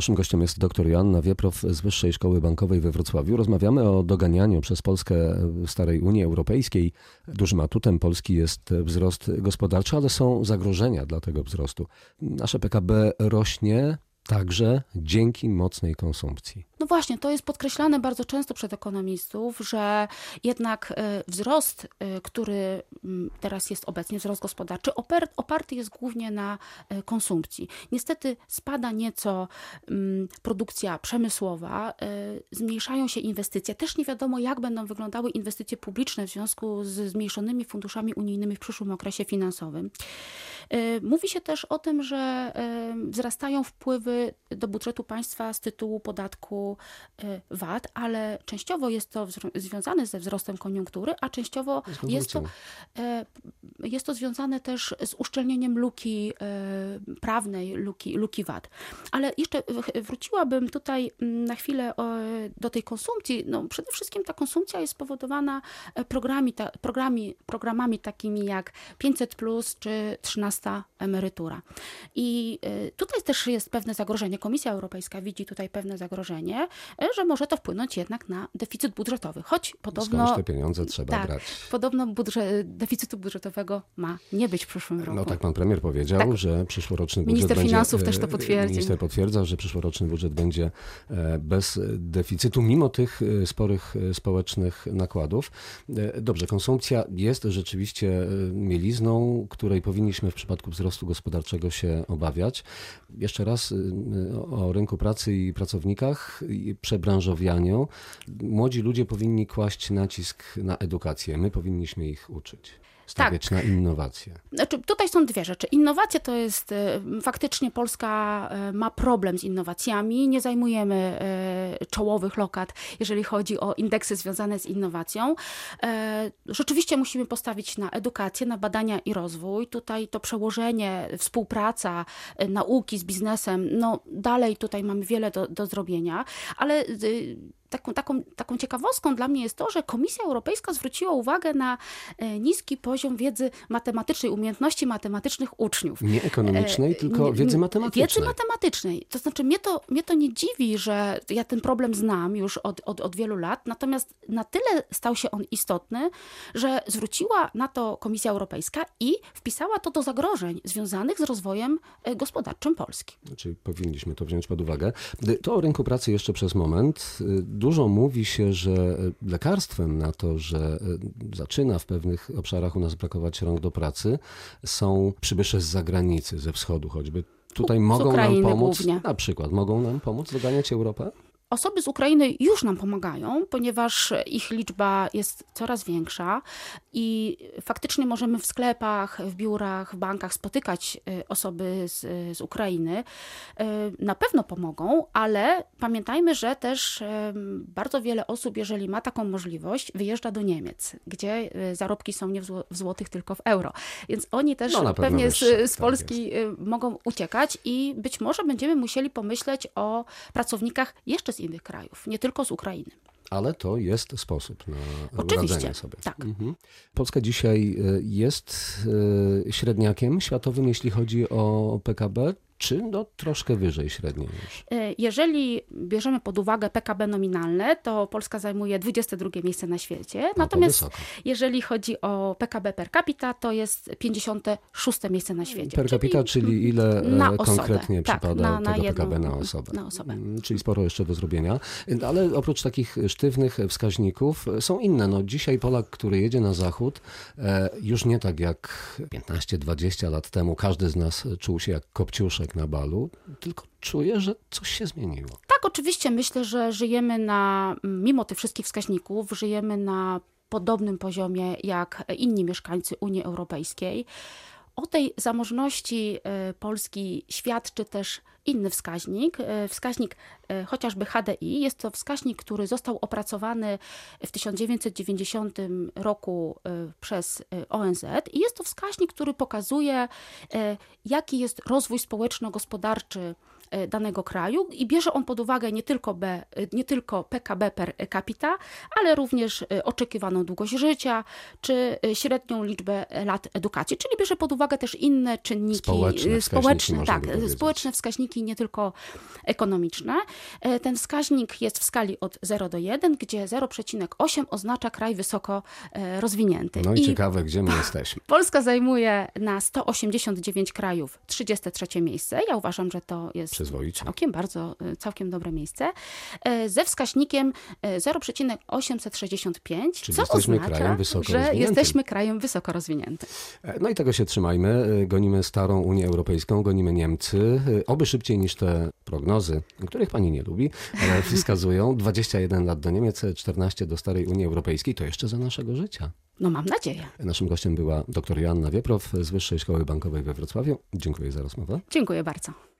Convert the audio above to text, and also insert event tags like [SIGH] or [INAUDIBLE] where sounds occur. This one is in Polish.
Naszym gościem jest dr Joanna Wieprow z Wyższej Szkoły Bankowej we Wrocławiu. Rozmawiamy o doganianiu przez Polskę starej Unii Europejskiej. Dużym atutem Polski jest wzrost gospodarczy, ale są zagrożenia dla tego wzrostu. Nasze PKB rośnie także dzięki mocnej konsumpcji. No właśnie, to jest podkreślane bardzo często przez ekonomistów, że jednak e, wzrost, e, który mm, teraz jest obecnie, wzrost gospodarczy, oparty jest głównie na e, konsumpcji. Niestety spada nieco mm, produkcja przemysłowa, zmniejszają się inwestycje. Też nie wiadomo, jak będą wyglądały inwestycje publiczne w związku z zmniejszonymi funduszami unijnymi w przyszłym okresie finansowym. Mówi się też o tym, że wzrastają wpływy do budżetu państwa z tytułu podatku Y, VAT, ale częściowo jest to związane ze wzrostem koniunktury, a częściowo jest to, e, jest to związane też z uszczelnieniem luki e, prawnej, luki, luki VAT. Ale jeszcze wróciłabym tutaj mm, na chwilę do tej konsumpcji. No, przede wszystkim ta konsumpcja jest spowodowana e, programami, programi, programami takimi jak 500 plus czy 13 emerytura. I tutaj też jest pewne zagrożenie. Komisja Europejska widzi tutaj pewne zagrożenie, E, że może to wpłynąć jednak na deficyt budżetowy. Choć podobno. Skądś te pieniądze trzeba tak, brać. Podobno budżet, deficytu budżetowego ma nie być w przyszłym roku. No tak pan premier powiedział, tak. że przyszłoroczny budżet. Minister będzie, finansów też to e, potwierdzi. Minister potwierdza, że przyszłoroczny budżet będzie e, bez deficytu, mimo tych sporych społecznych nakładów. Dobrze, konsumpcja jest rzeczywiście mielizną, której powinniśmy w przypadku wzrostu gospodarczego się obawiać. Jeszcze raz o rynku pracy i pracownikach przebranżowianiu, młodzi ludzie powinni kłaść nacisk na edukację. My powinniśmy ich uczyć stawiać tak. na innowacje? Znaczy, tutaj są dwie rzeczy. Innowacje to jest, e, faktycznie Polska e, ma problem z innowacjami. Nie zajmujemy e, czołowych lokat, jeżeli chodzi o indeksy związane z innowacją. Rzeczywiście musimy postawić na edukację, na badania i rozwój. Tutaj to przełożenie, współpraca nauki z biznesem, no dalej tutaj mamy wiele do, do zrobienia, ale taką, taką, taką ciekawostką dla mnie jest to, że Komisja Europejska zwróciła uwagę na e, niski poziom wiedzy matematycznej, umiejętności matematycznych uczniów. Nie ekonomicznej, e, tylko wiedzy matematycznej. Wiedzy matematycznej. To znaczy, mnie to, mnie to nie dziwi, że ja ten problem znam już od, od, od wielu lat, natomiast na tyle stał się on istotny, że zwróciła na to Komisja Europejska i wpisała to do zagrożeń związanych z rozwojem e, gospodarczym Polski. Czyli powinniśmy to wziąć pod uwagę. To o rynku pracy jeszcze przez moment dużo mówi się, że lekarstwem na to, że e, zaczyna w pewnych obszarach u nas brakować rąk do pracy, są przybysze z zagranicy, ze wschodu choćby. Tutaj mogą nam pomóc, głównie. na przykład, mogą nam pomóc doganiać Europę? Osoby z Ukrainy już nam pomagają, ponieważ ich liczba jest coraz większa i faktycznie możemy w sklepach, w biurach, w bankach spotykać y, osoby z, z Ukrainy. Y, na pewno pomogą, ale pamiętajmy, że też bardzo wiele osób, jeżeli ma taką możliwość, wyjeżdża do Niemiec, gdzie y, zarobki są nie w złotych, tylko w euro. Więc oni też no, pewnie z, z tak Polski tak mogą uciekać i być może będziemy musieli pomyśleć o pracownikach jeszcze z innych krajów, nie tylko z Ukrainy. Ale to jest sposób na Oczywiście, radzenie sobie. Tak. Mhm. Polska dzisiaj e, jest e, średniakiem światowym, jeśli chodzi o PKB czy no, troszkę wyżej średniej już? E, jeżeli bierzemy pod uwagę PKB nominalne, to Polska zajmuje 22 miejsce na świecie. No, Natomiast jeżeli chodzi o PKB per capita, to jest 56 miejsce na świecie. Per capita, czyli, czyli ile e, konkretnie tak, przypada na, na tego jedną, PKB na osobę? Na osobę. Mm, czyli sporo jeszcze do zrobienia. Ale oprócz takich sztywnych wskaźników są inne. No, dzisiaj Polak, który jedzie na zachód, e, już nie tak jak 15-20 lat temu każdy z nas czuł się jak kopciuszek na balu, tylko czuję, że coś się zmieniło. Tak, oczywiście myślę, że żyjemy na, mimo tych wszystkich wskaźników, żyjemy na podobnym poziomie jak inni mieszkańcy Unii Europejskiej. O tej zamożności e, Polski świadczy też inny wskaźnik, e, wskaźnik e, chociażby HDI. Jest to wskaźnik, który został opracowany w 1990 roku przez ONZ i jest to wskaźnik, który pokazuje, jaki jest rozwój społeczno-gospodarczy danego kraju i bierze on pod uwagę nie tylko, B, e, nie tylko PKB per capita, ale również e, oczekiwaną długość życia, czy e, średnią liczbę lat edukacji, czyli bierze pod uwagę też inne czynniki Społeczne e, społeczne, tak, społeczne wskaźniki, nie tylko ekonomiczne. E, Ten wskaźnik jest w skali od 0 do 1, gdzie 0,8 oznacza kraj wysoko e, rozwinięty. No i, ciekawe, gdzie my [LAUGHS] jesteśmy. Polska zajmuje na 189 krajów 33 miejsce. Ja uważam, że to jest Przyzwoicie. całkiem bardzo, y, całkiem dobre miejsce. E, Ze wskaźnikiem e, 0,865, Czyli co jesteśmy oznacza, krajem wysoko że jesteśmy krajem wysoko rozwiniętym. E, No i tego się trzymajmy. E, Gonimy starą Unię Europejską, gonimy Niemcy. E, Oby szybciej niż te prognozy, których pani nie lubi, ale [LAUGHS] wskazują 21 lat do Niemiec, 14 do starej Unii Europejskiej. To jeszcze za naszego życia. No mam nadzieję. Naszym gościem była dr Joanna Wieprow z Wyższej Szkoły Bankowej we Wrocławiu. Dziękuję za rozmowę. Dziękuję bardzo.